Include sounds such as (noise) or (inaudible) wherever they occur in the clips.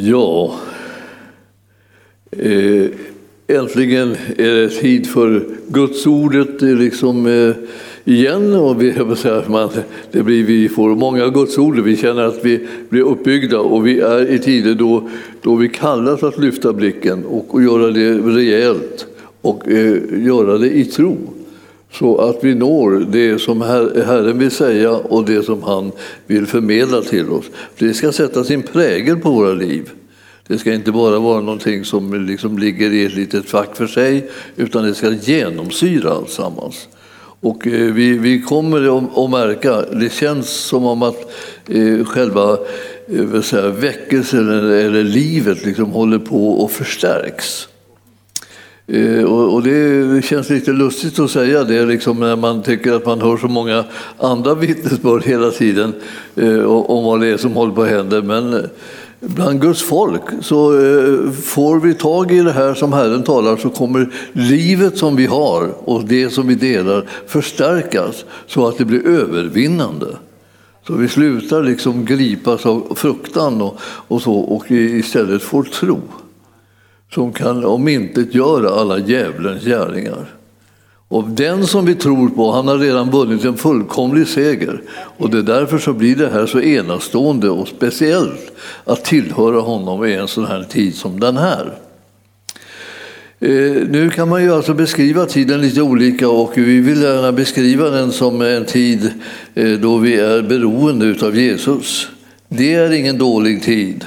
Ja, eh, äntligen är det tid för Guds ordet liksom, eh, igen. Och vi, (laughs) säga, man, det blir, vi får många Guds ord, vi känner att vi blir uppbyggda och vi är i tider då, då vi kallas att lyfta blicken och, och göra det rejält och eh, göra det i tro. Så att vi når det som Herren vill säga och det som han vill förmedla till oss. Det ska sätta sin prägel på våra liv. Det ska inte bara vara någonting som liksom ligger i ett litet fack för sig, utan det ska genomsyra alltsammans. Och eh, vi, vi kommer att märka, det känns som om att eh, själva eh, säga, väckelsen eller, eller livet liksom håller på och förstärks. Eh, och, och, det känns lite lustigt att säga det liksom när man tycker att man hör så många andra (laughs) vittnesbörd hela tiden eh, om vad det är som håller på att hända. Men eh, bland Guds folk så eh, får vi tag i det här som Herren talar så kommer livet som vi har och det som vi delar förstärkas så att det blir övervinnande. Så vi slutar liksom gripas av fruktan och, och så och istället får tro som kan omintetgöra alla djävulens gärningar. Och den som vi tror på, han har redan vunnit en fullkomlig seger. Och det är därför så blir det här så enastående och speciellt att tillhöra honom i en sån här tid som den här. Eh, nu kan man ju alltså beskriva tiden lite olika och vi vill gärna beskriva den som en tid eh, då vi är beroende av Jesus. Det är ingen dålig tid.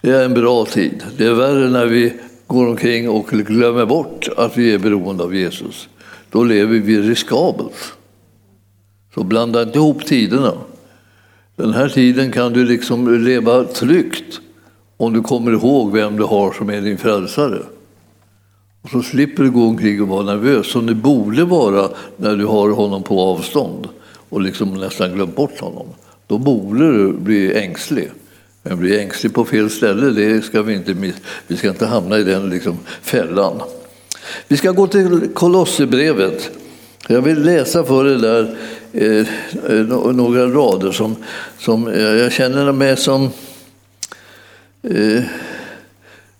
Det är en bra tid. Det är värre när vi går omkring och glömmer bort att vi är beroende av Jesus. Då lever vi riskabelt. Så blanda inte ihop tiderna. Den här tiden kan du liksom leva tryggt om du kommer ihåg vem du har som är din frälsare. Och så slipper du gå omkring och vara nervös som du borde vara när du har honom på avstånd och liksom nästan glömt bort honom. Då borde du bli ängslig. Men bli ängslig på fel ställe, det ska vi inte, vi ska inte hamna i den liksom fällan. Vi ska gå till Kolosserbrevet. Jag vill läsa för er där eh, eh några rader som, som jag känner mig som eh,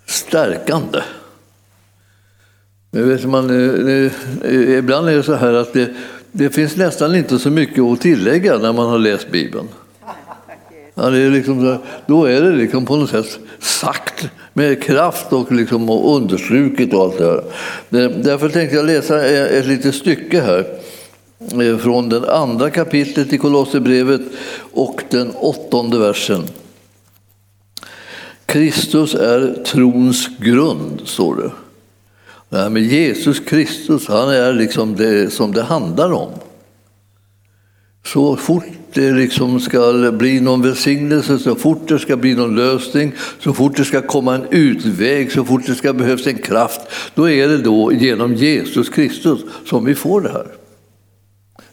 stärkande. Men vet man, eh, eh, ibland är det så här att det, det finns nästan inte så mycket att tillägga när man har läst Bibeln. Ja, det är liksom, då är det liksom på något sätt sagt med kraft och, liksom, och understruket och allt det här. Därför tänkte jag läsa ett litet stycke här eh, från den andra kapitlet i Kolosserbrevet och den åttonde versen. Kristus är trons grund, står det. Det här med Jesus Kristus, han är liksom det som det handlar om. Så fort det liksom ska bli någon välsignelse, så fort det ska bli någon lösning, så fort det ska komma en utväg, så fort det ska behövas en kraft, då är det då genom Jesus Kristus som vi får det här.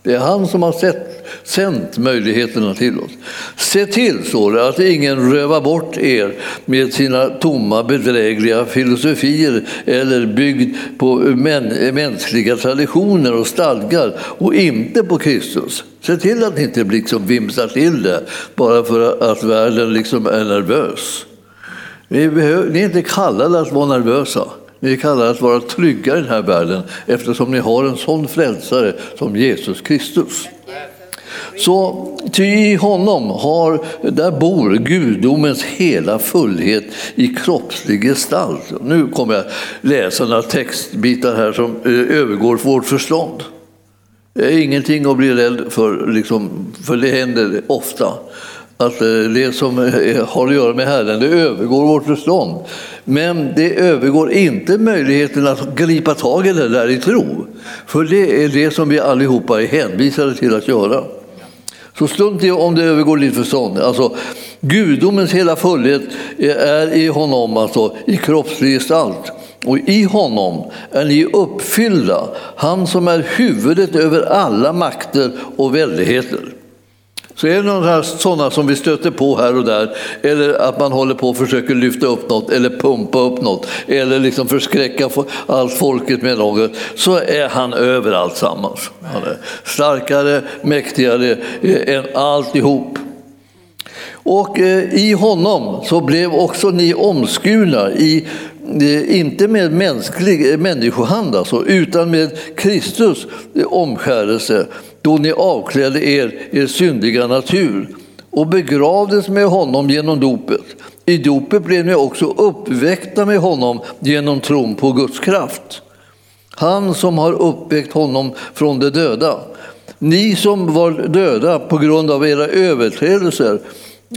Det är han som har sett, sänt möjligheterna till oss. Se till, står det, att ingen rövar bort er med sina tomma bedrägliga filosofier eller byggd på mänskliga traditioner och stadgar och inte på Kristus. Se till att ni inte liksom vimsar till det bara för att världen liksom är nervös. Ni, behöver, ni är inte kallade att vara nervösa. Ni är kallade att vara trygga i den här världen eftersom ni har en sån frälsare som Jesus Kristus. Så ty i honom har, där bor gudomens hela fullhet i kroppslig gestalt. Nu kommer jag läsa några textbitar här som eh, övergår vårt förstånd. Det är ingenting att bli rädd för, liksom, för det händer ofta att eh, det som eh, har att göra med Herren, det övergår vårt förstånd. Men det övergår inte möjligheten att gripa tag i det där i tro. För det är det som vi allihopa är hänvisade till att göra. Så strunt i om det övergår ditt förstånd. Alltså, gudomens hela fullhet är i honom, alltså i kroppslig gestalt. Och i honom är ni uppfyllda, han som är huvudet över alla makter och väldigheter. Så är det några sådana som vi stöter på här och där, eller att man håller på och försöker lyfta upp något eller pumpa upp något, eller liksom förskräcka allt folket med något, så är han över alltsammans. Han är starkare, mäktigare eh, än alltihop. Och eh, i honom så blev också ni omskurna, i, eh, inte med mänsklig människohand alltså, utan med Kristus omskärelse, då ni avklädde er er syndiga natur och begravdes med honom genom dopet. I dopet blev ni också uppväckta med honom genom tron på Guds kraft. Han som har uppväckt honom från de döda. Ni som var döda på grund av era överträdelser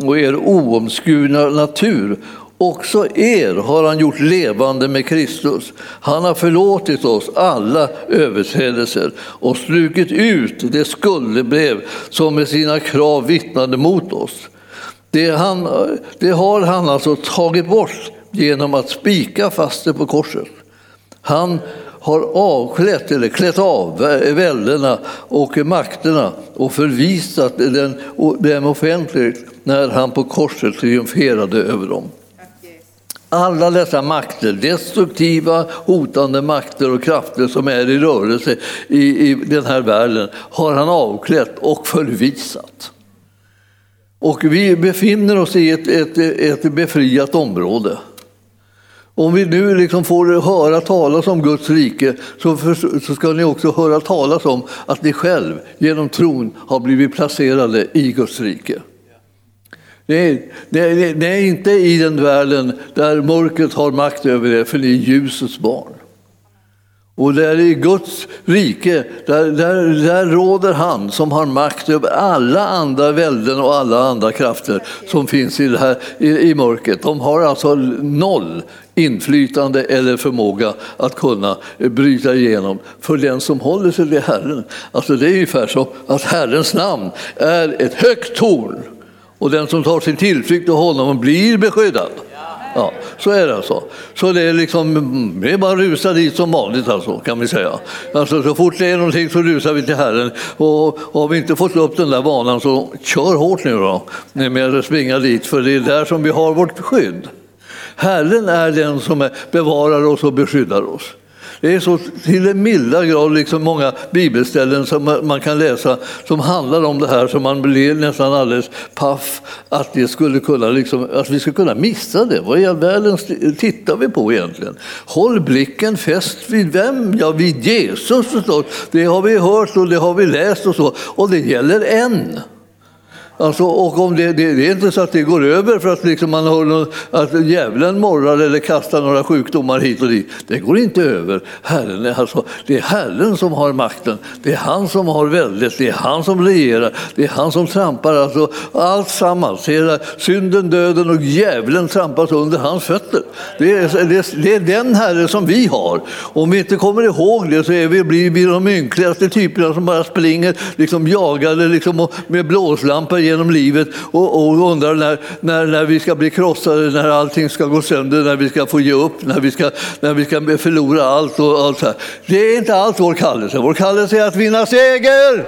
och er oomskurna natur. Också er har han gjort levande med Kristus. Han har förlåtit oss alla överträdelser och strukit ut det skuldebrev som med sina krav vittnade mot oss. Det, han, det har han alltså tagit bort genom att spika fast det på korset. Han har avklätt eller klätt av väldena och makterna och förvisat dem offentligt när han på korset triumferade över dem. Alla dessa makter, destruktiva, hotande makter och krafter som är i rörelse i, i den här världen, har han avklätt och förvisat. Och vi befinner oss i ett, ett, ett befriat område. Om vi nu liksom får höra talas om Guds rike så, för, så ska ni också höra talas om att ni själv genom tron har blivit placerade i Guds rike. Det är, det, är, det är, inte i den världen där mörkret har makt över er, för ni är ljusets barn. Och där i Guds rike, där, där, där råder han som har makt över alla andra välden och alla andra krafter som finns i, det här, i, i mörkret. De har alltså noll inflytande eller förmåga att kunna bryta igenom för den som håller sig till Herren. Alltså det är ungefär som att Herrens namn är ett högt torn och den som tar sin tillflykt till honom blir beskyddad. Ja, så är det alltså. Så det är, liksom, det är bara att rusa dit som vanligt alltså, kan vi säga. Alltså, så fort det är någonting så rusar vi till Herren. Och, och har vi inte fått upp den där vanan så kör hårt nu då med att springa dit, för det är där som vi har vårt skydd. Herren är den som bevarar oss och beskyddar oss. Det är så till en milda grad liksom många bibelställen som man kan läsa som handlar om det här som man blir nästan alldeles paff att, det skulle kunna liksom, att vi skulle kunna missa det. Vad i all världen tittar vi på egentligen? Håll blicken fäst vid vem? Ja, vid Jesus förstås. Det har vi hört och det har vi läst och så. Och det gäller än. Alltså, och om det, det, det, är inte så att det går över för att liksom man har någon, att djävulen morrar eller kastar några sjukdomar hit och dit. Det går inte över. Herren är alltså, det är Herren som har makten. Det är han som har väldet. Det är han som regerar. Det är han som trampar alltså, allt sammans. Hela synden, döden och djävulen trampas under hans fötter. Det är, det, det är den Herre som vi har. Om vi inte kommer ihåg det så är vi, blir vi de ynkligaste typerna som bara springer liksom jagade liksom, med blåslampor genom livet och, och undrar när, när, när vi ska bli krossade, när allting ska gå sönder, när vi ska få ge upp, när vi ska, när vi ska förlora allt och allt så här. Det är inte allt vår kallelse. Vår kallelse är att vinna seger!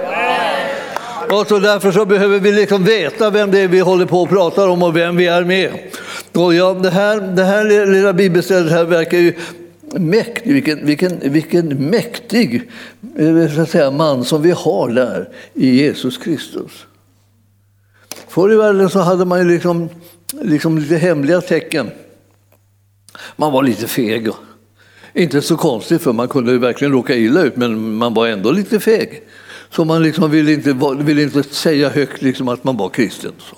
Och så därför så behöver vi liksom veta vem det är vi håller på och pratar om och vem vi är med. Och ja, det, här, det här lilla bibelstället här verkar ju mäktig, vilken, vilken, vilken mäktig eh, så att säga, man som vi har där i Jesus Kristus. Förr i världen så hade man ju liksom, liksom lite hemliga tecken. Man var lite feg. Inte så konstigt, för man kunde verkligen råka illa ut, men man var ändå lite feg. Så man liksom ville, inte, ville inte säga högt liksom att man var kristen. Så.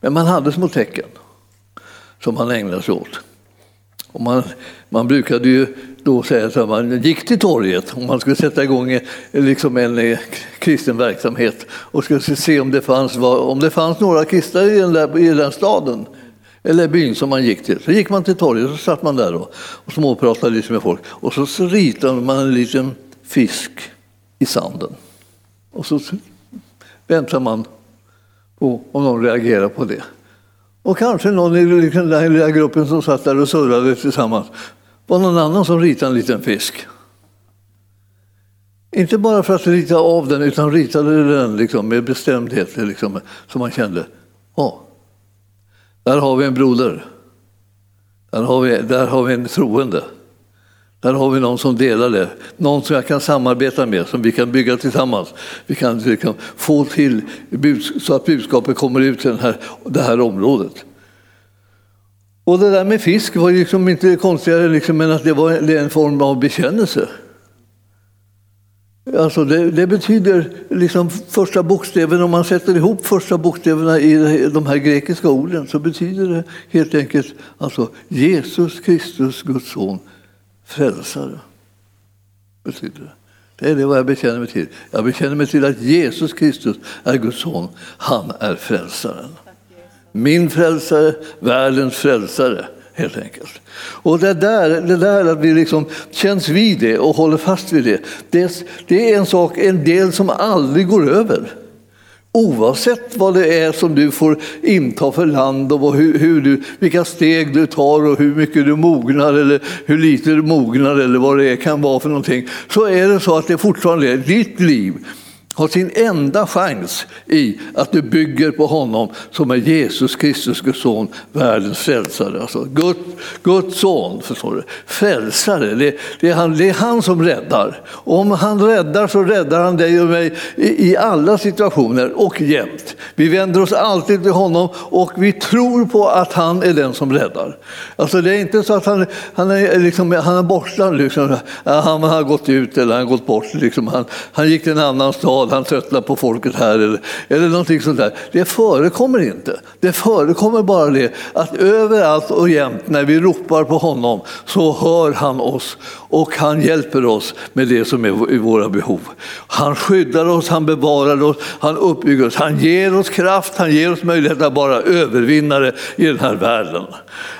Men man hade små tecken som man ägnade sig åt. Och man, man brukade ju då säga att man gick till torget om man skulle sätta igång eh, liksom en eh, kristen verksamhet och skulle se om det fanns, om det fanns några kristna i den, där, i den staden eller byn som man gick till. Så gick man till torget och så satt man där då, och småpratade lite med folk. Och så, ritade man en liten fisk i sanden. Och så väntade man på om någon reagerade på det. Och kanske någon i den där lilla gruppen som satt där och surrade tillsammans var någon annan som ritade en liten fisk. Inte bara för att rita av den, utan ritade den liksom med bestämdhet, liksom, så man kände, ja, där har vi en broder. Där har vi, där har vi en troende. Där har vi någon som delar det, någon som jag kan samarbeta med, som vi kan bygga tillsammans. Vi kan, vi kan få till så att budskapet kommer ut till den här, det här området. Och det där med fisk var liksom inte konstigare liksom, än att det var en form av bekännelse. Alltså det, det, betyder liksom första bokstäven, om man sätter ihop första bokstäverna i de här grekiska orden så betyder det helt enkelt alltså Jesus Kristus, Guds son, frälsare. Betyder det. Det är det vad jag bekänner mig till. Jag bekänner mig till att Jesus Kristus är Guds son. Han är frälsaren. Min frälsare, världens frälsare helt enkelt. Och det där, det där att vi liksom känns vid det och håller fast vid det, det, det är en sak, en del som aldrig går över. Oavsett vad det är som du får inta för land och hur, hur, du, vilka steg du tar och hur mycket du mognar eller hur lite du mognar eller vad det kan vara för någonting, så är det så att det fortfarande är ditt liv har sin enda chans i att du bygger på honom som är Jesus Kristus, Guds son, världens frälsare. Alltså Gud, Guds son, förstår du? Frälsare, det, det, är han, det är han som räddar. Om han räddar så räddar han dig och mig i, i alla situationer och jämt. Vi vänder oss alltid till honom och vi tror på att han är den som räddar. Alltså det är inte så att han, han är, liksom, han är borta, liksom. han har gått ut eller han har gått bort. Liksom. Han, han gick till en annan stad glad, han tröttnar på folket här eller, eller någonting sånt där. Det förekommer inte. Det förekommer bara det att överallt och jämt när vi ropar på honom så hör han oss och han hjälper oss med det som är våra behov. Han skyddar oss, han bevarar oss, han uppbygger oss, han ger oss kraft, han ger oss möjlighet att vara övervinnare i den här världen.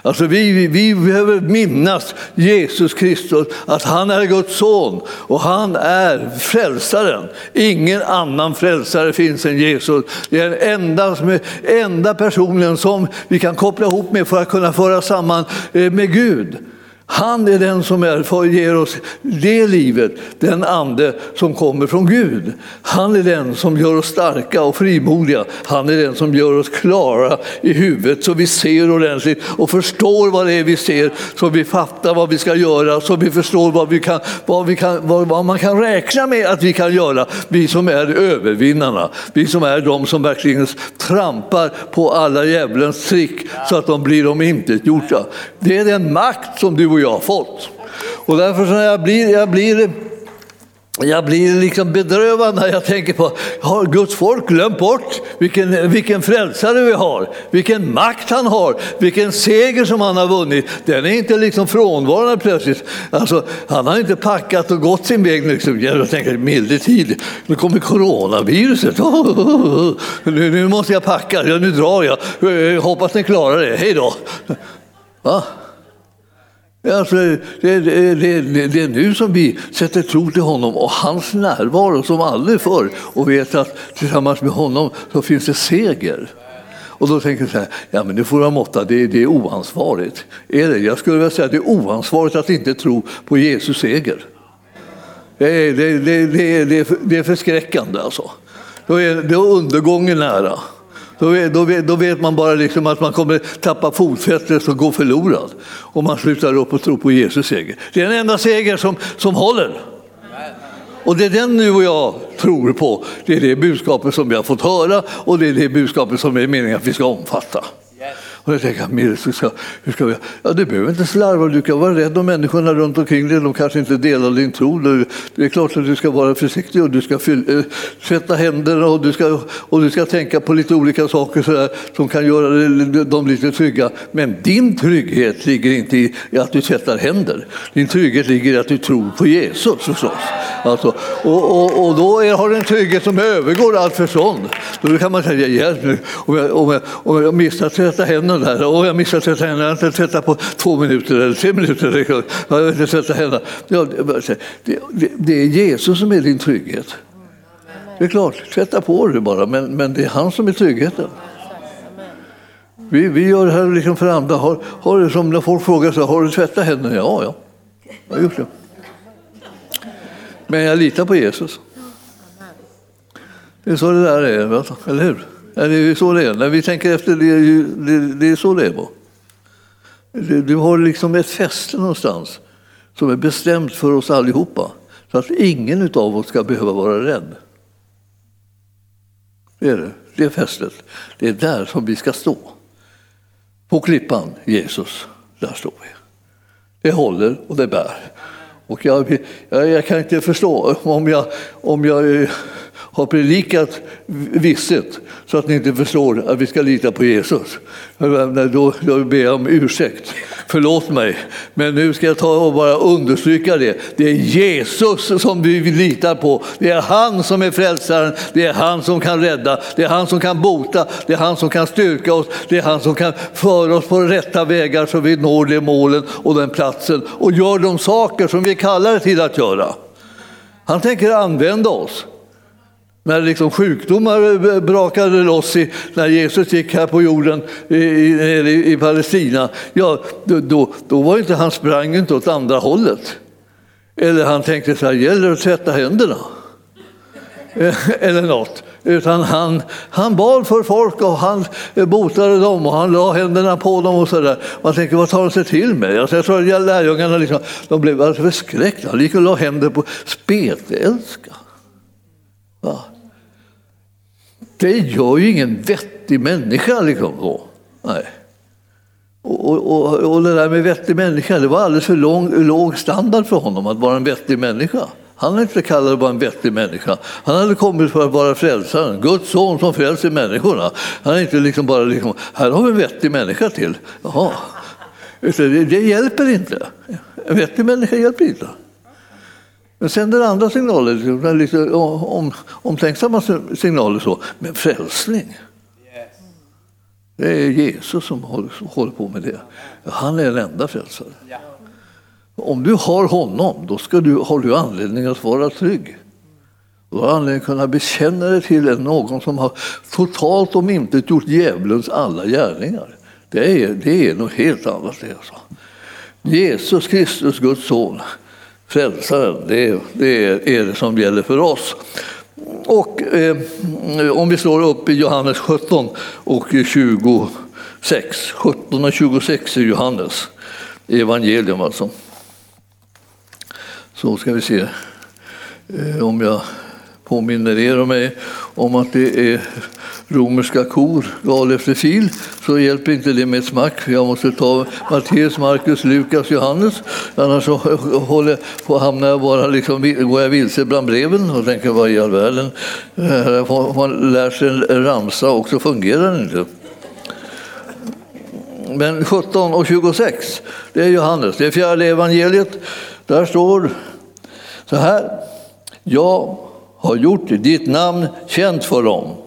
Alltså vi, vi behöver minnas Jesus Kristus, att han är Guds son och han är frälsaren. Ingen annan frälsare finns än Jesus. Det är den enda, enda personen som vi kan koppla ihop med för att kunna föra samman eh, med Gud. Han är den som är, ger oss det livet, den ande som kommer från Gud. Han är den som gör oss starka och frimodiga. Han är den som gör oss klara i huvudet så vi ser ordentligt och förstår vad det är vi ser, så vi fattar vad vi ska göra, så vi förstår vad, vi kan, vad, vi kan, vad, vad man kan räkna med att vi kan göra. Vi som är övervinnarna, vi som är de som verkligen trampar på alla djävulens trick så att de blir omintetgjorda. Det är den makt som du och jag jag fått. Och därför när jag blir, jag blir jag blir liksom bedrövad när jag tänker på, har Guds folk glömt bort vilken, vilken frälsare vi har? Vilken makt han har, vilken seger som han har vunnit. Den är inte liksom frånvarande plötsligt. Alltså, han har inte packat och gått sin väg. Liksom. Jag tänker, milde tid, nu kommer coronaviruset. (laughs) nu, nu måste jag packa, ja, nu drar jag. Hoppas ni klarar det, hej då. Va? Alltså, det, det, det, det, är nu som vi sätter tro till honom och hans närvaro som aldrig förr och vet att tillsammans med honom så finns det seger. Och då tänker jag så här, ja men det får vara måtta, det, det är oansvarigt. Är det? Jag skulle vilja säga att det är oansvarigt att inte tro på Jesus seger. Det är, det, det, det, det är förskräckande alltså. Då är, då är undergången nära. Då vet, då, vet, då vet, man bara liksom att man kommer tappa fotfästet och gå förlorad om man slutar upp och tror på Jesus seger. Det är den enda seger som, som håller. Och det är den du och jag tror på. Det är det budskapet som vi har fått höra och det är det budskapet som är meningen att vi ska omfatta. Och jag tänker, hur ska, hur ska vi? Ja, du behöver inte slarva, du kan vara rädd om människorna runt omkring dig. De kanske inte delar din tro. Det är klart att du ska vara försiktig och du ska eh, tvätta händerna och du, ska, och du ska tänka på lite olika saker så där, som kan göra dem lite trygga. Men din trygghet ligger inte i att du tvättar händer. Din trygghet ligger i att du tror på Jesus förstås. Alltså, och, och, och då är, har du en trygghet som övergår allt förstånd. Då kan man säga, hjälp nu, om jag, om jag, om jag missar att tvätta händerna händerna där. Åh, jag missade att tvätta händerna. Jag har inte tvättat på två minuter eller tre minuter. Jag har inte tvättat händerna. Ja, det, det, det är Jesus som är din trygghet. Det är klart, tvätta på dig bara, men, men det är han som är tryggheten. Vi, vi gör det här liksom för andra. Har, har, som när folk frågar så har du tvättat händerna? Ja, ja, jag har gjort det. Men jag litar på Jesus. Det är så det där är, eller hur? Det är så det är. När vi tänker efter, det är, det, det är så det är. Du har liksom ett fäste någonstans som är bestämt för oss allihopa. Så att ingen av oss ska behöva vara rädd. Det är det. Det är fästet. Det är där som vi ska stå. På klippan, Jesus, där står vi. Det håller och det bär. Och jag, jag, jag kan inte förstå om jag, om jag har predikat visshet så att ni inte förstår att vi ska lita på Jesus. Då, då ber jag om ursäkt. Förlåt mig, men nu ska jag ta och bara understryka det. Det är Jesus som vi litar på. Det är han som är frälsaren, det är han som kan rädda, det är han som kan bota, det är han som kan styrka oss, det är han som kan föra oss på rätta vägar så vi når de målen och den platsen och gör de saker som vi kallar till att göra. Han tänker använda oss. När liksom sjukdomar brakade loss i, när Jesus gick här på jorden i, i, i Palestina, ja, då, då var inte han sprang inte åt andra hållet. Eller han tänkte så här, gäller det att tvätta händerna? (laughs) Eller något. Utan han, han bad för folk och han eh, botade dem och han la händerna på dem och sådär. Man tänker, vad tar de sig till med? Alltså, jag tror att lärjungarna liksom, de blev alldeles förskräckta. De gick och la händer på spetälska. Va? Det gör ju ingen vettig människa. Liksom, då. Nej. Och, och, och, det där med vettig människa, det var alldeles för lång, låg standard för honom att vara en vettig människa. Han är inte kallat det vara en vettig människa. Han hade kommit för att vara frälsaren, Guds son som frälser människorna. Han är inte liksom bara liksom, här har vi en vettig människa till. Jaha. Det, det hjälper inte. En vettig människa hjälper inte. Men sen den andra signalen, lite om, omtänksamma signaler så, men frälsning. Det är Jesus som håller, på med det. Han är den enda frälsaren. Om du har honom, då ska du, har du anledning att vara trygg. Du har anledning att kunna bekänna dig till någon som har totalt om inte gjort djävulens alla gärningar. Det är, det är något helt annat. Det alltså. Jesus Kristus, Guds son, frälsaren, det, det är det som gäller för oss. Och eh, om vi slår upp i Johannes 17 och 26, 17 och 26 i Johannes evangelium alltså. Så ska vi se eh, om jag påminner er och mig om att det är romerska kor, gal efter fil, så hjälper inte det med ett smack. Jag måste ta Matteus, Markus, Lukas, Johannes. Annars så håller, på hamnar jag bara liksom, går jag vilse bland breven och tänker vad i all världen. Eh, man lär sig en ramsa och så fungerar den inte. Men 17 och 26, det är Johannes, det är fjärde evangeliet. Där står så här. Jag har gjort ditt namn känt för dem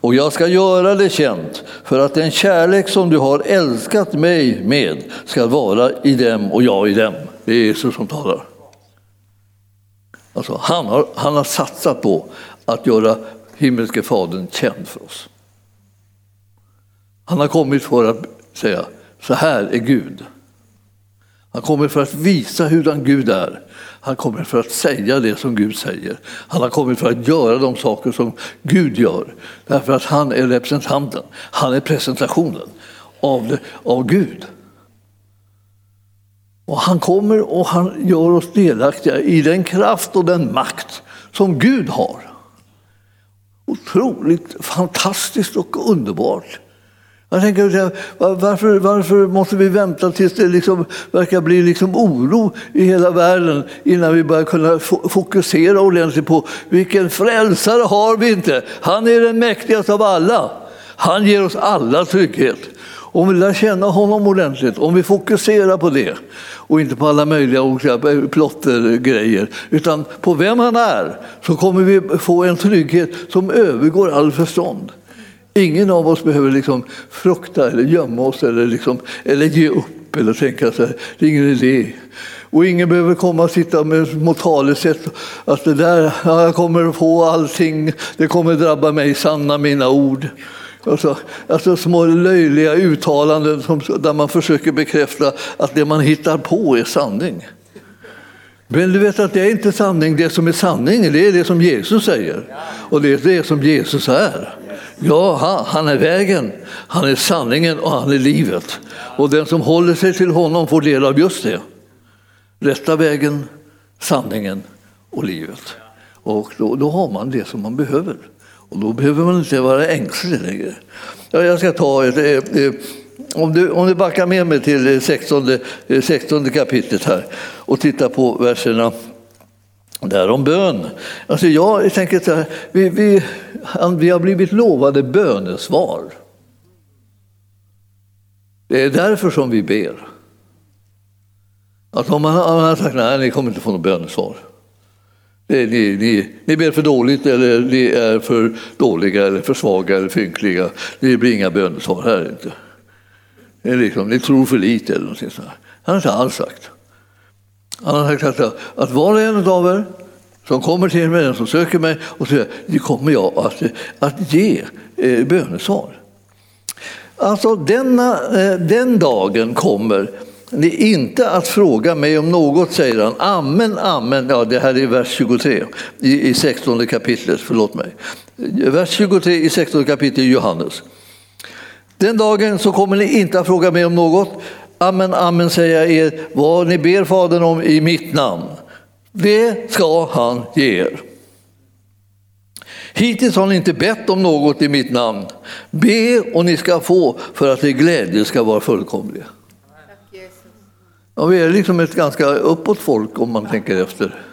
och jag ska göra det känt för att den kärlek som du har älskat mig med ska vara i dem och jag i dem. Det är Jesus som talar. Alltså, han, har, han har satsat på att göra himmelske Fadern känd för oss. Han har kommit för att säga, så här är Gud. Han kommer för att visa hurdan Gud är. Han kommer för att säga det som Gud säger. Han har kommit för att göra de saker som Gud gör. Därför att han är representanten. Han är presentationen av, det, av Gud. Och han kommer och han gör oss delaktiga i den kraft och den makt som Gud har. Otroligt fantastiskt och underbart. Jag tänker, varför, varför måste vi vänta tills det liksom verkar bli liksom oro i hela världen innan vi börjar kunna fokusera ordentligt på vilken frälsare har vi inte? Han är den mäktigaste av alla. Han ger oss alla trygghet. Om vi lär känna honom ordentligt, om vi fokuserar på det och inte på alla möjliga olika plottergrejer, utan på vem han är, så kommer vi få en trygghet som övergår all förstånd. Ingen av oss behöver liksom frukta eller gömma oss eller, liksom, eller ge upp eller tänka så här, det är ingen idé. Och ingen behöver komma och sitta med små talesätt att det där, ja, jag kommer få allting, det kommer drabba mig, sanna mina ord. Alltså, alltså små löjliga uttalanden som, där man försöker bekräfta att det man hittar på är sanning. Men du vet att det är inte sanning, det som är sanning det är det som Jesus säger. Och det är det som Jesus är. Ja, han är vägen, han är sanningen och han är livet. Och den som håller sig till honom får del av just det. rätta vägen, sanningen och livet. Och då, då har man det som man behöver. Och då behöver man inte vara ängslig längre. Ja, jag ska ta ett, ett, ett om du, om du backar med mig till eh, 16, 16 kapitlet här och tittar på verserna Därom bön. Alltså jag tänker så här, vi, vi, vi har blivit lovade bönesvar. Det är därför som vi ber. Att om man har sagt nej, ni kommer inte få något bönesvar. Ni, ni, ni ber för dåligt eller ni är för dåliga eller för svaga eller för ynkliga. Det blir inga bönesvar här inte. Det är liksom, ni tror för lite eller någonting sånt. Han har inte alls sagt. Han har sagt att, att var och en av er som kommer till mig, som söker mig, och så det kommer jag att, att ge eh, bönesvar. Alltså denna, eh, den dagen kommer ni inte att fråga mig om något, säger han. Amen, amen. Ja, det här är vers 23 i, i 16 kapitlet. Förlåt mig. Vers 23 i 16 kapitlet i Johannes. Den dagen så kommer ni inte att fråga mig om något. Amen, amen säger jag er. Vad ni ber Fadern om i mitt namn, det ska han ge er. Hittills har ni inte bett om något i mitt namn. Be och ni ska få för att er glädje ska vara fullkomlig. Ja, vi är liksom ett ganska uppåt folk om man tänker efter.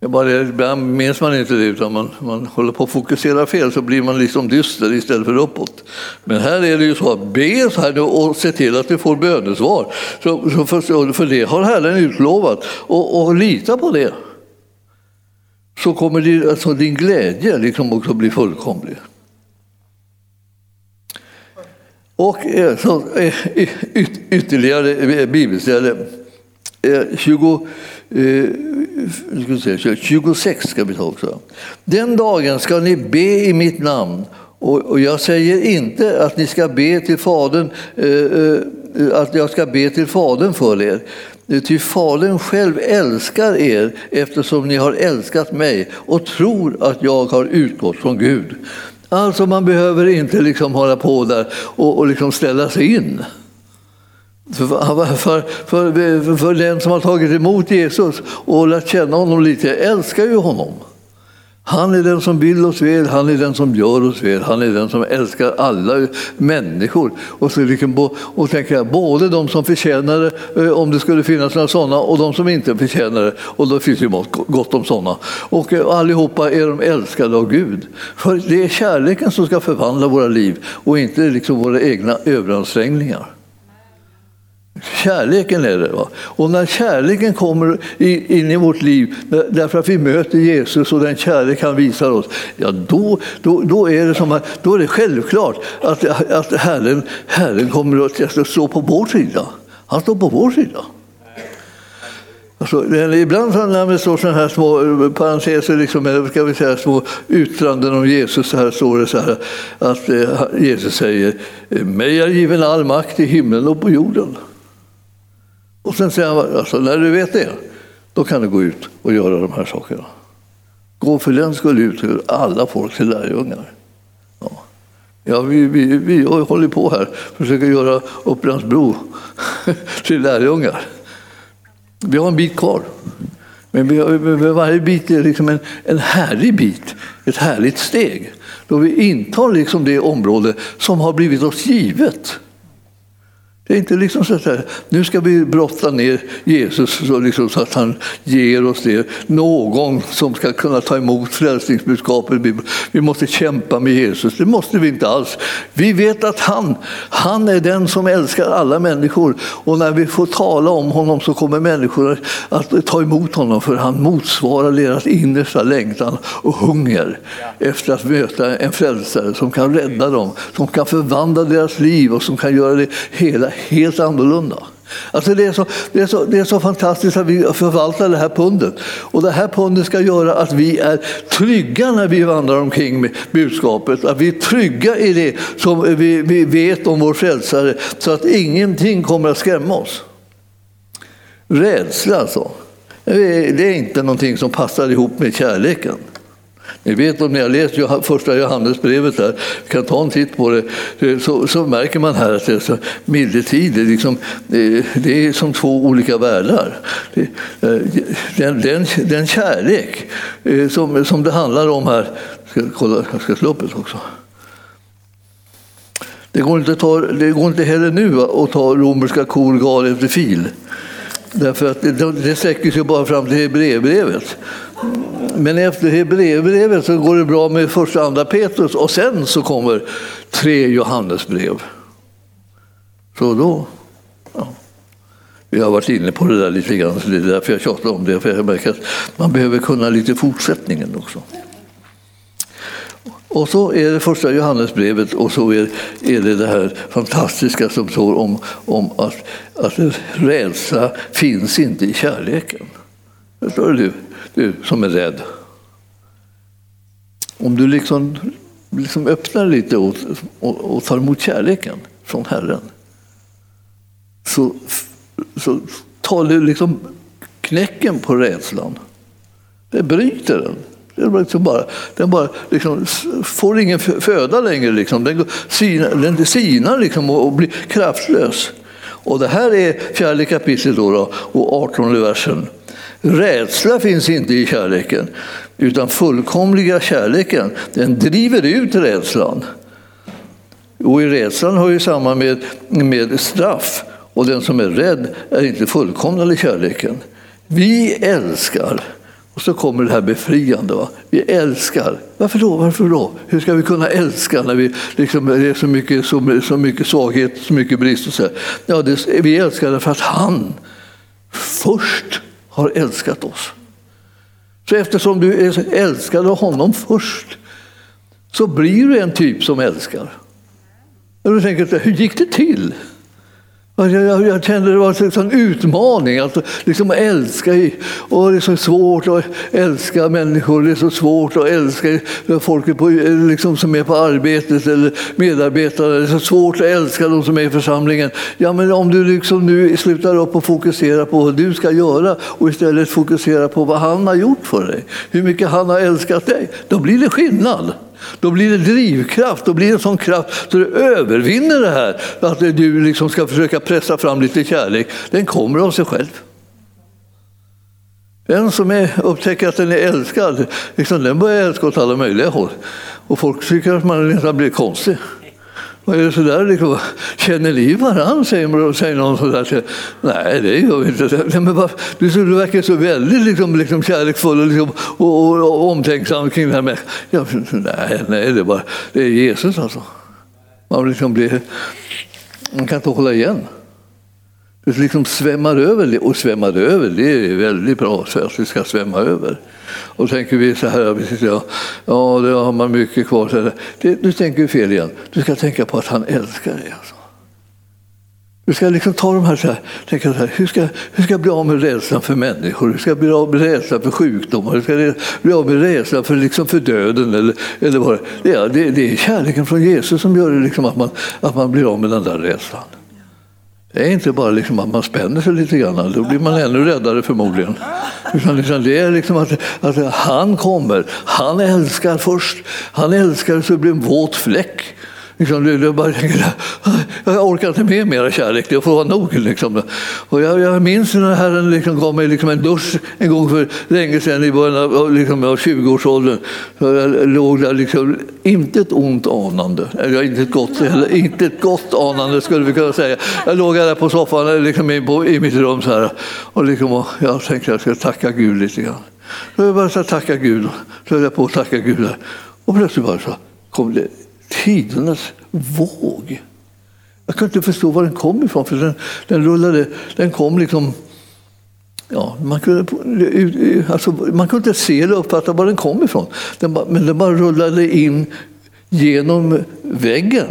Bara, ibland minns man inte det, utan man, man håller på att fokusera fel så blir man liksom dyster istället för uppåt. Men här är det ju så att be så här och se till att du får bönesvar. Så, så för, för det har Herren utlovat. Och, och lita på det. Så kommer din, alltså din glädje liksom också bli fullkomlig. Och eh, så, eh, yt, ytterligare eh, bibelställe. 20, eh, 26 ska vi ta också. Den dagen ska ni be i mitt namn och jag säger inte att ni ska be till Fadern, eh, eh, att jag ska be till Fadern för er. Eh, ty Fadern själv älskar er eftersom ni har älskat mig och tror att jag har utgått från Gud. Alltså man behöver inte liksom hålla på där och, och liksom ställa sig in. För, för, för, för, den som har tagit emot Jesus och lärt känna honom lite älskar ju honom. Han är den som vill oss väl, han är den som gör oss väl, han är den som älskar alla människor. Och, så liksom, och tänker jag, både de som förtjänar det, om det skulle finnas några sådana, och de som inte förtjänar det. Och då finns det gott om sådana. Och eh, allihopa är de älskade av Gud. För det är kärleken som ska förvandla våra liv och inte liksom våra egna överansträngningar. Kärleken är det. Va? Och när kärleken kommer in i vårt liv, därför att vi möter Jesus och den kärlek han visar oss, ja, då, då, då, är, det som att, då är det självklart att, att Herren, Herren kommer att stå på vår sida. Han står på vår sida. Alltså, ibland när det står sådana här små parenteser, liksom, ska vi säga, små yttranden om Jesus, så här står det så här att eh, Jesus säger mig är given all makt i himlen och på jorden. Och sen säger han, alltså, när du vet det, då kan du gå ut och göra de här sakerna. Gå för den skull ut till alla folk till lärjungar. Ja. Ja, vi, vi, vi håller på här, försöker göra Upplandsbro (laughs) till lärjungar. Vi har en bit kvar. Men vi har, varje bit är liksom en, en härlig bit, ett härligt steg. Då vi intar liksom det område som har blivit oss givet. Det är inte liksom så att nu ska vi brotta ner Jesus så, liksom så att han ger oss det. Någon som ska kunna ta emot frälsningsbudskapet. Vi måste kämpa med Jesus. Det måste vi inte alls. Vi vet att han, han är den som älskar alla människor. Och när vi får tala om honom så kommer människor att ta emot honom för han motsvarar deras innersta längtan och hunger efter att möta en frälsare som kan rädda dem, som kan förvandla deras liv och som kan göra det hela helt annorlunda. Alltså det, är så, det, är så, det är så fantastiskt att vi förvaltar det här pundet. Och det här pundet ska göra att vi är trygga när vi vandrar omkring med budskapet. Att vi är trygga i det som vi, vi vet om vår frälsare så att ingenting kommer att skrämma oss. Rädsla alltså. Det är inte någonting som passar ihop med kärleken. Ni vet om ni har läst första Johannesbrevet, här, vi kan ta en titt på det, eh, så, så märker man här att det är så medeltid, det är, liksom, eh, det är som två olika världar. Eh, den, den, den kärlek som, som det handlar om här, jag ska, kolla, jag ska slå upp det också. Det går, inte ta, det går inte heller nu att ta romerska kor gal efter fil. Därför att det, det sträcker sig bara fram till Hebreerbrevet. Men efter Hebreerbrevet så går det bra med första och andra Petrus och sen så kommer tre Johannesbrev. Så då, ja. Vi har varit inne på det där lite grann, så det är därför jag tjatar om det. För jag märker att man behöver kunna lite fortsättningen också. Och så är det första Johannesbrevet och så är, är det det här fantastiska som står om, om att, att rädsla finns inte i kärleken. Förstår du? Du som är rädd. Om du liksom, liksom öppnar lite och, och, och tar emot kärleken från Herren så, så tar du liksom knäcken på rädslan. Det bryter den. Den, liksom bara, den bara liksom får ingen föda längre. Liksom. Den, sinar, den sinar liksom och, och blir kraftlös. Och det här är fjärde kapitlet då, då, och artonde versen. Rädsla finns inte i kärleken, utan fullkomliga kärleken den driver ut rädslan. Och i rädslan hör ju samman med, med straff. Och den som är rädd är inte fullkomnad i kärleken. Vi älskar och så kommer det här befriande. Va? Vi älskar. Varför då? Varför då? Hur ska vi kunna älska när vi liksom, det är så mycket, så, så mycket svaghet, så mycket brist? Och så ja, det, vi älskar därför att han först har älskat oss. Så eftersom du älskade honom först så blir du en typ som älskar. Och du tänker, hur gick det till? Alltså, jag, jag, jag kände det var en sån utmaning att liksom älska. Och det är så svårt att älska människor, det är så svårt att älska folket på, liksom, som är på arbetet eller medarbetare. Det är så svårt att älska de som är i församlingen. Ja, men om du liksom nu slutar upp och fokuserar på vad du ska göra och istället fokuserar på vad han har gjort för dig, hur mycket han har älskat dig, då blir det skillnad. Då blir det drivkraft, då blir det en sån kraft så du övervinner det här att du liksom ska försöka pressa fram lite kärlek. Den kommer av sig själv. Den som är, upptäcker att den är älskad, liksom, den börjar älska åt alla möjliga håll. Och folk tycker att man nästan blir konstig. Vad är det så där, liksom, känner ni varandra? Säger, säger någon sådär. Nej, det gör vi inte. Nej, men bara, du, du verkar så väldigt liksom, liksom kärleksfull och, liksom, och, och, och, omtänksam kring det här med... Ja, nej, nej, det är bara det är Jesus alltså. Man, liksom blir, man kan inte hålla igen. Det liksom svämmar över, och svämmar över, det är väldigt bra för att det ska svämma över. Och tänker vi så här, ja, ja det har man mycket kvar. Det, nu tänker vi fel igen. Du ska tänka på att han älskar dig. Alltså. Du ska liksom ta de här, så här, tänka så här hur, ska, hur ska jag bli av med rädslan för människor? Hur ska jag bli av med rädslan för sjukdomar? Hur ska jag bli av med rädslan för, liksom för döden? Eller, eller vad det, är, det, det är kärleken från Jesus som gör det liksom att, man, att man blir av med den där rädslan. Det är inte bara liksom att man spänner sig lite grann, då blir man ännu räddare förmodligen. Utan liksom det är liksom att, att han kommer, han älskar först. Han älskar så det blir en våt fläck. Liksom, det, det bara, jag orkar inte med mera kärlek, det får vara nog. Liksom. Och jag, jag minns när Herren liksom gav mig liksom en dusch en gång för länge sedan i början av, liksom, av 20-årsåldern. Jag låg där, liksom, inte ett ont anande, eller inte ett gott, eller, inte ett gott anande skulle vi kunna säga. Jag låg där på soffan liksom, i mitt rum så här, och, liksom, och jag tänkte att jag skulle tacka Gud lite grann. Så jag började tacka Gud, så höll jag på att tacka Gud. Och plötsligt bara så kom det tidernas våg. Jag kunde inte förstå var den kom ifrån, för den, den rullade, den kom liksom Ja, man, kunde, alltså, man kunde inte se eller uppfatta var den kom ifrån. Den bara, men den bara rullade in genom väggen.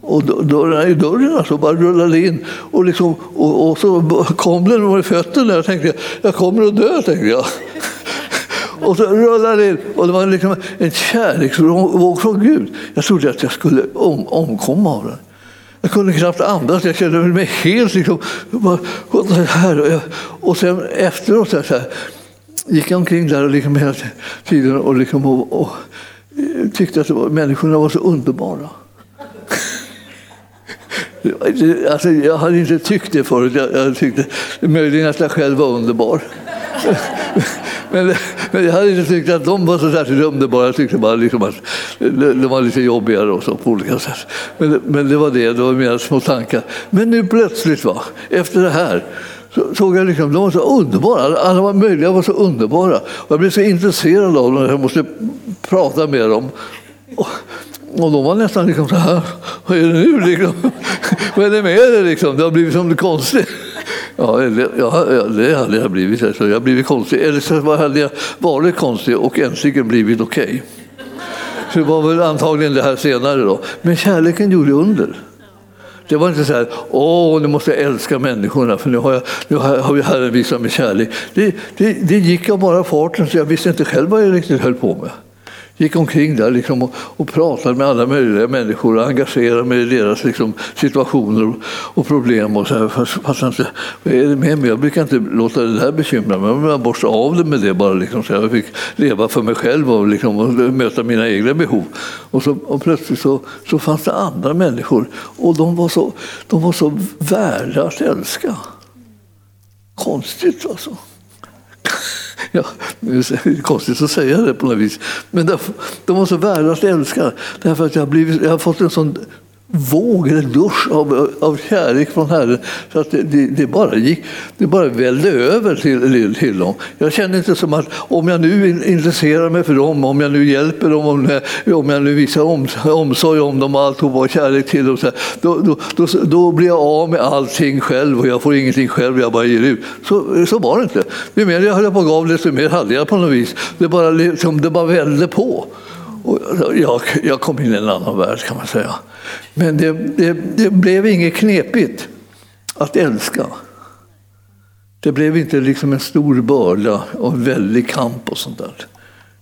Och dörren, dörren alltså bara rullade in. Och, liksom, och, och så kom den med fötterna. Jag tänkte, jag kommer att dö, tänkte jag. Och så rullade det in och det var liksom en kärleksvåg från Gud. Jag trodde att jag skulle om, omkomma av den. Jag kunde knappt andas, jag kände mig helt liksom... Bara, här. Och sen efteråt, så här, gick jag omkring där och liksom hela tiden och, liksom och, och eh, tyckte att var, människorna var så underbara. (laughs) Alltså, jag hade inte tyckt det förut. Jag, jag tyckte möjligen att jag själv var underbar. (laughs) men, men jag hade inte tyckt att de var så särskilt underbara. Jag tyckte bara liksom att de var lite jobbigare och så på olika sätt. Men, men det var det, det var mina små tankar. Men nu plötsligt, va, efter det här, så såg jag liksom, de var så underbara. Alla var möjliga var så underbara. Och jag blev så intresserad av dem. Jag måste prata med dem. Och, och de var nästan liksom så här, vad är det nu liksom? (laughs) vad är det med det liksom? Det har blivit som det konstigt. Ja, det, ja, det hade jag blivit. Alltså. Jag har blivit konstig. Eller så hade jag varit konstig och äntligen blivit okej. Okay. Så det var väl antagligen det här senare då. Men kärleken gjorde under. Det var inte så här, åh, nu måste jag älska människorna för nu har, jag, nu har vi Herren visat mig kärlek. Det, det, det gick av bara farten så jag visste inte själv vad jag riktigt höll på med gick omkring där liksom och, och, pratade med alla möjliga människor och engagerade mig i deras liksom, situationer och, och, problem. Och så här, fast, fast inte, vad är det med mig? Jag brukar inte låta det där bekymra mig. Jag borstade av det med det bara. Liksom, så jag fick leva för mig själv och, liksom, och möta mina egna behov. Och, så, och plötsligt så, så fanns det andra människor och de var så, de var så värda att älska. Konstigt alltså. (laughs) Ja, det är konstigt att säga det på något vis. Men de var så värda att älska. Därför att jag har, blivit, jag har fått en sån våg eller dusch av, av kärlek från Herren. Så att det, det, det, bara gick, det bara vällde över till, till dem. Jag kände inte som att om jag nu intresserar mig för dem, om jag nu hjälper dem, om jag, om jag nu visar om, omsorg om dem och alltihop och kärlek till dem, så då, då, då, då, blir jag av med allting själv och jag får ingenting själv, jag bara ger ut. Så, så var det inte. Ju mer jag höll på och gav, desto mer hade jag på något vis. Det bara, liksom, det bara vällde på. Och jag, jag kom in i en annan värld kan man säga. Men det, det, det blev inget knepigt att älska. Det blev inte liksom en stor börda och en väldig kamp och sånt där.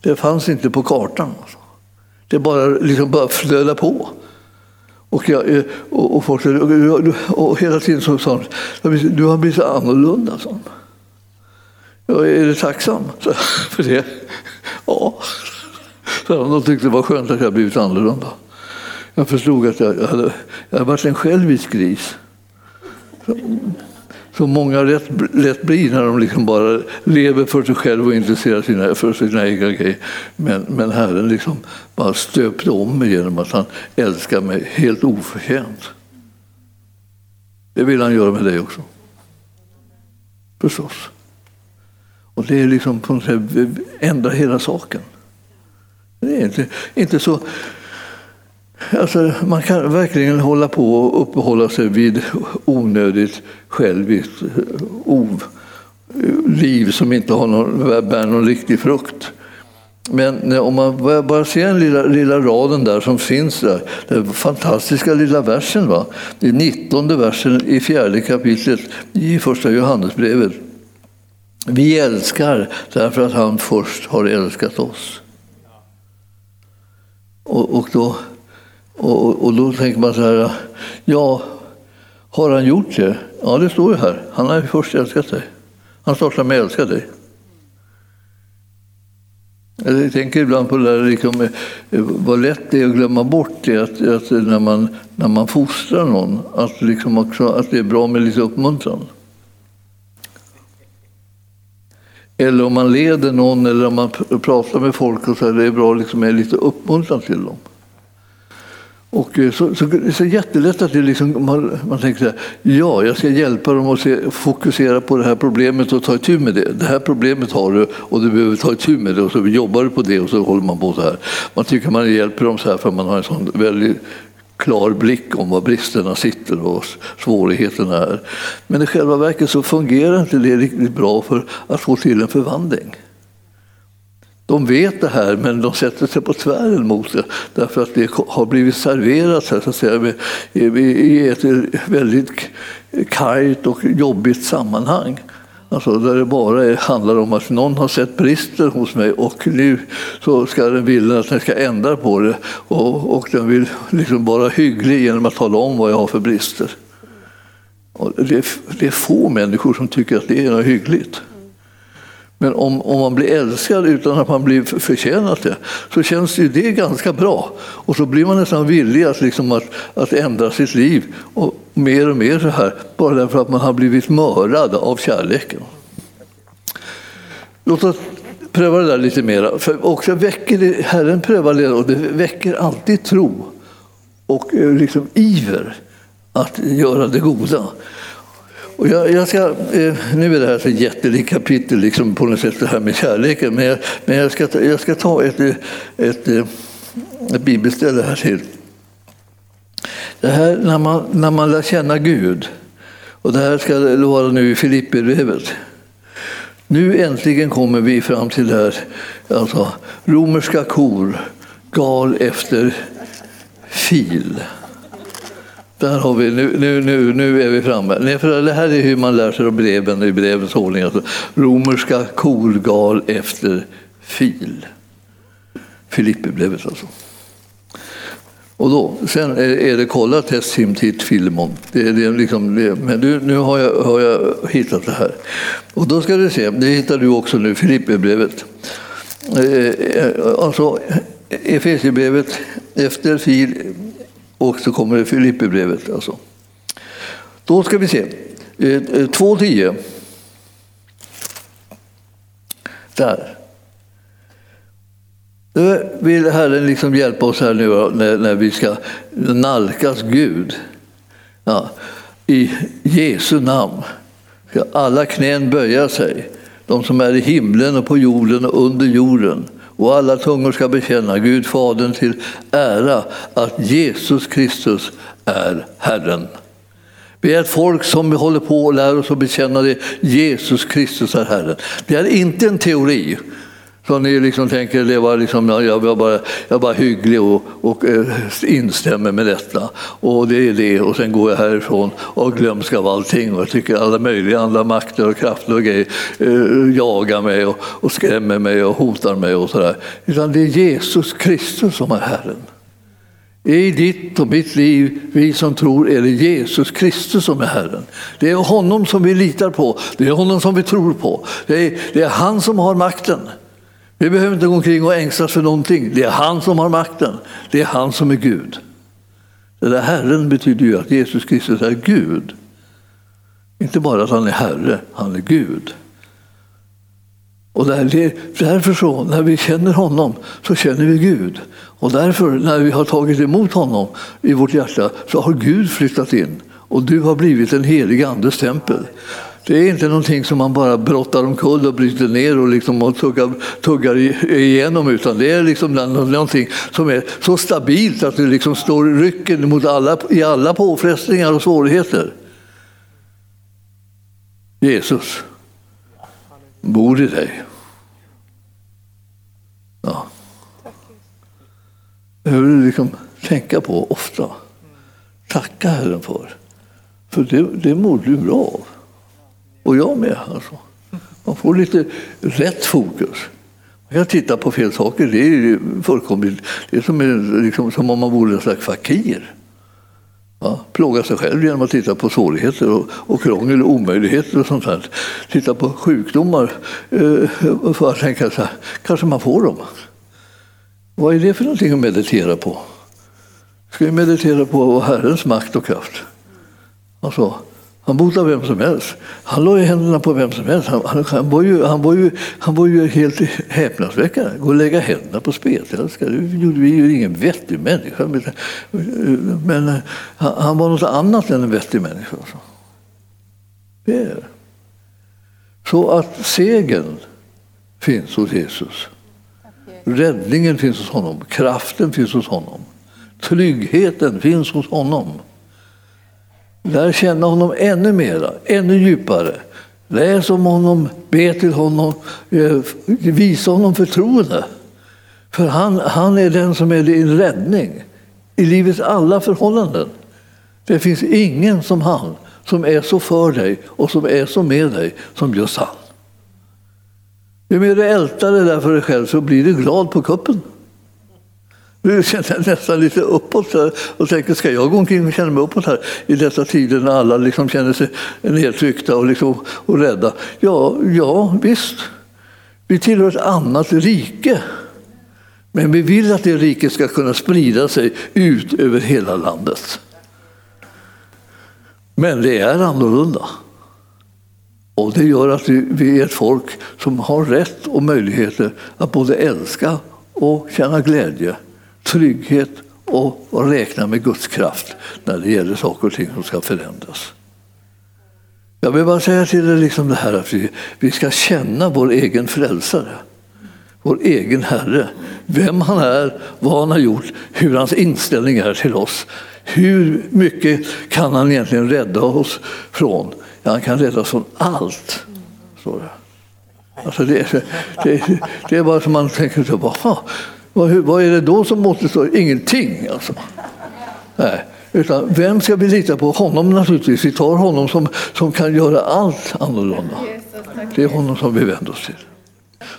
Det fanns inte på kartan. Alltså. Det bara, liksom bara flödade på. Och, jag, och, och, folk, och, och hela tiden så sa de, du har blivit så annorlunda. Så. Jag är du tacksam för det? Ja. De tyckte det var skönt att jag blivit annorlunda. Jag förstod att jag hade, jag hade varit en självisk gris. Som många lätt, lätt blir när de liksom bara lever för sig själva och intresserar sig för sina egna grejer. Men, men Herren liksom bara stöpte om mig genom att han älskar mig helt oförtjänt. Det vill han göra med dig också. Förstås. Och det är liksom på något sätt ändra hela saken. Det är inte, inte så... Alltså, man kan verkligen hålla på och uppehålla sig vid onödigt själviskt ov, liv som inte har någon, bär någon riktig frukt. Men om man bara ser den lilla, lilla raden där som finns där, den fantastiska lilla versen, va? det är 19 versen i fjärde kapitlet i första Johannesbrevet. Vi älskar därför att han först har älskat oss. Och, och, då, och, och då tänker man så här, ja, har han gjort det? Ja, det står ju här. Han har ju först älskat dig. Han startar med att älska dig. Jag tänker ibland på det där, liksom, vad lätt det är att glömma bort det, att, att när, man, när man fostrar någon, att, liksom också, att det är bra med lite uppmuntran. Eller om man leder någon eller om man pratar med folk och så är det bra liksom med lite uppmuntran till dem. Och eh, så, så, så jättelätt att det liksom, man, man tänker så här, ja, jag ska hjälpa dem att se, fokusera på det här problemet och ta itu med det. Det här problemet har du och du behöver ta itu med det och så jobbar du på det och så håller man på så här. Man tycker man hjälper dem så här för man har en sån väldigt klar blick om var bristerna sitter och svårigheterna är. Men i själva verket så fungerar inte det riktigt bra för att få till en förvandling. De vet det här men de sätter sig på tvären mot det därför att det har blivit serverat så att säga, i ett väldigt kargt och jobbigt sammanhang. Alltså där det bara handlar om att någon har sett brister hos mig och nu så ska den vilja att den ska ändra på det och, och den vill liksom vara hygglig genom att tala om vad jag har för brister. Och det, är, det är få människor som tycker att det är något hyggligt. Men om, om man blir älskad utan att man blir förtjänat det så känns ju det ganska bra. Och så blir man nästan villig att, liksom att, att ändra sitt liv och mer och mer så här bara därför att man har blivit mördad av kärleken. Låt oss pröva det där lite mer. För också väcker det, Herren prövar det och det väcker alltid tro och eh, liksom iver att göra det goda. Och jag, jag ska, eh, nu är det här ett jättelikt kapitel liksom på något sätt, det här med kärleken, men jag, men jag, ska, ta, jag ska ta ett, eh, ett, ett, ett bibelställe här till. Det här när man, när man lär känna Gud, och det här ska vara nu i Filipperbrevet. Nu äntligen kommer vi fram till det här, alltså romerska kor gal efter fil. Där har vi, nu, nu, nu, nu är vi framme. Nej, för det här är hur man lär sig av breven i brevens ordning. Alltså, romerska korgal efter fil. Filipperbrevet alltså. Och då, sen är, är det kolla testim tit filemon. Det, det, liksom, det, men du, nu har jag, har jag hittat det här. Och då ska du se, det hittar du också nu, Filipperbrevet. Eh, eh, alltså Efesierbrevet efter fil och så kommer det Filipperbrevet. Alltså. Då ska vi se. Eh, eh, 2.10. Där. Nu vill Herren liksom hjälpa oss här nu när, när vi ska nalkas Gud. Ja. I Jesu namn ska alla knän böja sig, de som är i himlen och på jorden och under jorden och alla tungor ska bekänna Gud Fadern till ära att Jesus Kristus är Herren. Vi är ett folk som håller på och lär oss att bekänna det. Jesus Kristus är Herren. Det är inte en teori. Så ni liksom tänker leva liksom, jag, var bara, jag är bara hygglig och, och eh, instämmer med detta. Och det är det. Och sen går jag härifrån och glömsk av allting. Och jag tycker alla möjliga andra makter och krafter och grejer eh, jagar mig och, och skrämmer mig och hotar mig och sådär. Utan det är Jesus Kristus som är Herren. I ditt och mitt liv, vi som tror, är det Jesus Kristus som är Herren. Det är honom som vi litar på, det är honom som vi tror på. Det är, det är han som har makten. Vi behöver inte gå omkring och ängslas för någonting. Det är han som har makten. Det är han som är Gud. Det där Herren betyder ju att Jesus Kristus är Gud. Inte bara att han är Herre, han är Gud. Och därför så, när vi känner honom, så känner vi Gud. Och därför, när vi har tagit emot honom i vårt hjärta, så har Gud flyttat in. Och du har blivit en helig andes tempel. Det är inte någonting som man bara brottar omkull och bryter ner och, liksom och tuggar, tuggar igenom utan det är liksom någonting som är så stabilt att det liksom står i rycken mot alla, i alla påfrestningar och svårigheter. Jesus bor i dig. Ja. Det behöver du liksom tänka på ofta. Tacka Herren för. För det, det mår du bra av. Och jag med. Alltså. Man får lite rätt fokus. Jag tittar på fel saker, det är fullkomligt... Det är som, liksom, som om man vore en slags fakir. Ja, plåga sig själv genom att titta på svårigheter och, och krångel och omöjligheter och sånt här. Titta på sjukdomar eh, för att tänka så här, kanske man får dem. Vad är det för någonting att meditera på? Ska vi meditera på Herrens makt och kraft? Alltså, han botade vem som helst. Han la i händerna på vem som helst. Han, han, han, var, ju, han, var, ju, han var ju helt häpnadsväckande. Gå och lägga händerna på spetälskare, det gjorde vi ju ingen vettig människa. Men eh, han, han var något annat än en vettig människa. Alltså. Det är det. Så att segern finns hos Jesus. Räddningen finns hos honom. Kraften finns hos honom. Tryggheten finns hos honom. Lär känna honom ännu mera, ännu djupare. Läs om honom, be till honom, eh, visa honom förtroende. För han, han är den som är din räddning i livets alla förhållanden. Det finns ingen som han som är så för dig och som är så med dig som just han. Ju mer du ältar det där för dig själv så blir du glad på kuppen. Nu känner jag nästan lite uppåt och tänker, ska jag gå omkring och känna mig uppåt här i dessa tider när alla liksom känner sig nedtryckta och, liksom, och rädda? Ja, ja, visst. Vi tillhör ett annat rike. Men vi vill att det riket ska kunna sprida sig ut över hela landet. Men det är annorlunda. Och det gör att vi är ett folk som har rätt och möjligheter att både älska och känna glädje, trygghet och, räkna med Guds kraft när det gäller saker och ting som ska förändras. Jag vill bara säga till er liksom det här att vi, vi ska känna vår egen frälsare, vår egen Herre, vem han är, vad han har gjort, hur hans inställning är till oss. Hur mycket kan han egentligen rädda oss från? Ja, han kan rädda oss från allt. Så Alltså det, det, det är bara som man tänker, så, vad, vad är det då som återstår? Ingenting alltså. Nej. Utan vem ska vi lita på? Honom naturligtvis. Vi tar honom som, som kan göra allt annorlunda. Det är honom som vi vänder oss till.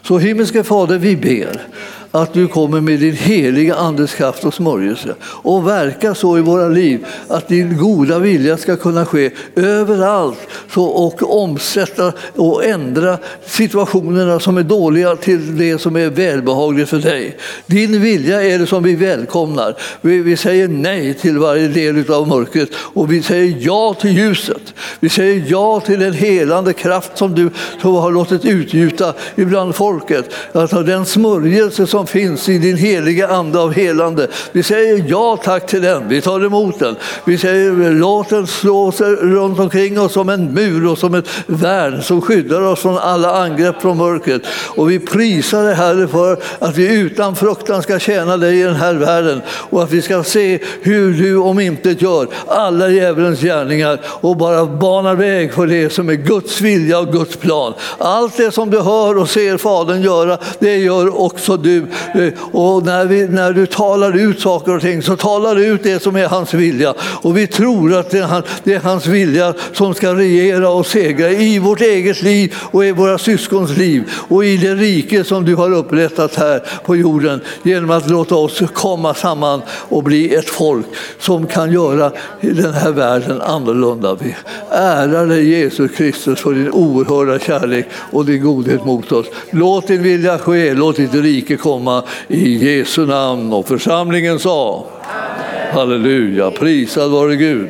Så himmelske Fader, vi ber att du kommer med din heliga Andes kraft och smörjelse och verka så i våra liv att din goda vilja ska kunna ske överallt så, och omsätta och ändra situationerna som är dåliga till det som är välbehagligt för dig. Din vilja är det som vi välkomnar. Vi, vi säger nej till varje del av mörkret och vi säger ja till ljuset. Vi säger ja till den helande kraft som du som har låtit utgjuta ibland folket. Alltså den smörjelse som som finns i din heliga ande av helande. Vi säger ja tack till den, vi tar emot den. Vi säger låt den slå sig runt omkring oss som en mur och som ett värn som skyddar oss från alla angrepp från mörkret. Och vi prisar dig Herre för att vi utan fruktan ska tjäna dig i den här världen och att vi ska se hur du om inte gör alla djävulens gärningar och bara banar väg för det som är Guds vilja och Guds plan. Allt det som du hör och ser Fadern göra, det gör också du Eh, och när, vi, när du talar ut saker och ting så talar du ut det som är hans vilja. Och vi tror att det är, det är hans vilja som ska regera och segra i vårt eget liv och i våra syskons liv och i det rike som du har upprättat här på jorden genom att låta oss komma samman och bli ett folk som kan göra den här världen annorlunda. Vi ärar dig Jesus Kristus för din oerhörda kärlek och din godhet mot oss. Låt din vilja ske, låt ditt rike komma komma i Jesu namn. Och församlingen sa Amen. Halleluja, prisad vare Gud.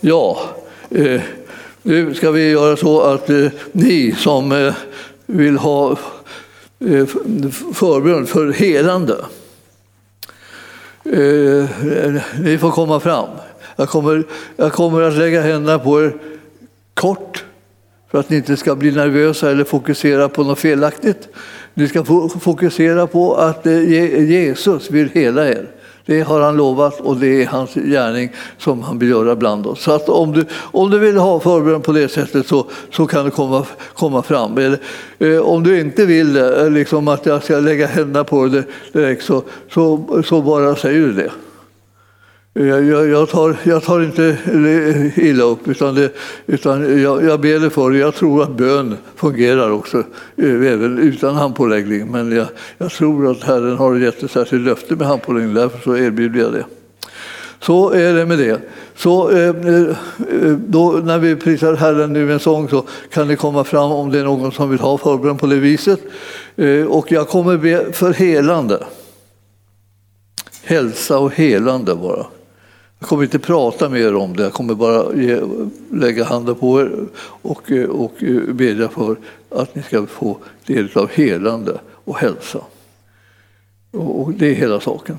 Ja, eh, nu ska vi göra så att eh, ni som eh, vill ha eh, förbön för helande, eh, ni får komma fram. Jag kommer, jag kommer att lägga händerna på er kort för att ni inte ska bli nervösa eller fokusera på något felaktigt. Ni ska fokusera på att eh, Jesus vill hela er. Det har han lovat och det är hans gärning som han vill göra bland oss. Så att om du, om du vill ha förbön på det sättet så, så kan du komma, komma fram. Eller, eh, om du inte vill eh, liksom att jag ska lägga händerna på dig direkt så, så, så bara säger du det. Jag, jag, tar, jag tar inte illa upp, utan, det, utan jag, jag ber det för det. Jag tror att bön fungerar också, eh, även utan handpåläggning. Men jag, jag tror att Herren har gett ett särskilt löfte med handpåläggning, därför så erbjuder jag det. Så är det med det. Så, eh, eh, då, när vi prisar Herren nu med en sång så kan det komma fram om det är någon som vill ha förbön på det viset. Och jag kommer be för helande. Hälsa och helande bara. Jag kommer inte prata mer om det, jag kommer bara ge, lägga handen på er och, och bedja för att ni ska få del av helande och hälsa. Och det är hela saken.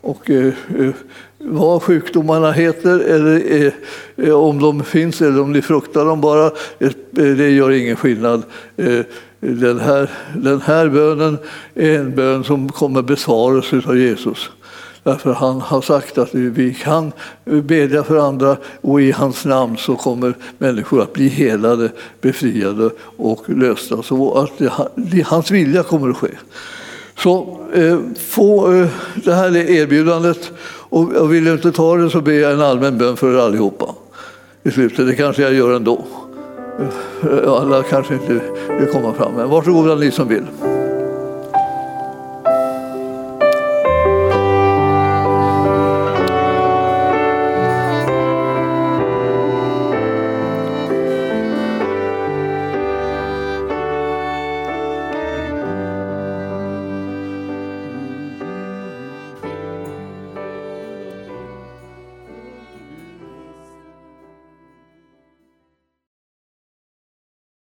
Och eh, eh vad sjukdomarna heter, eller eh, eh, om de finns eller om ni fruktar dem bara, eh, det gör ingen skillnad. Eh, den här, den här bönen är en bön som kommer besvaras av Jesus. Därför han har sagt att vi kan bedja för andra och i hans namn så kommer människor att bli helade, befriade och lösta. Så att det, hans vilja kommer att ske. Så eh, få eh, det här erbjudandet och, och vill du inte ta det så ber jag en allmän bön för er allihopa i slutet. Det kanske jag gör ändå. Eh, alla kanske inte vill komma fram, men varsågoda ni som vill.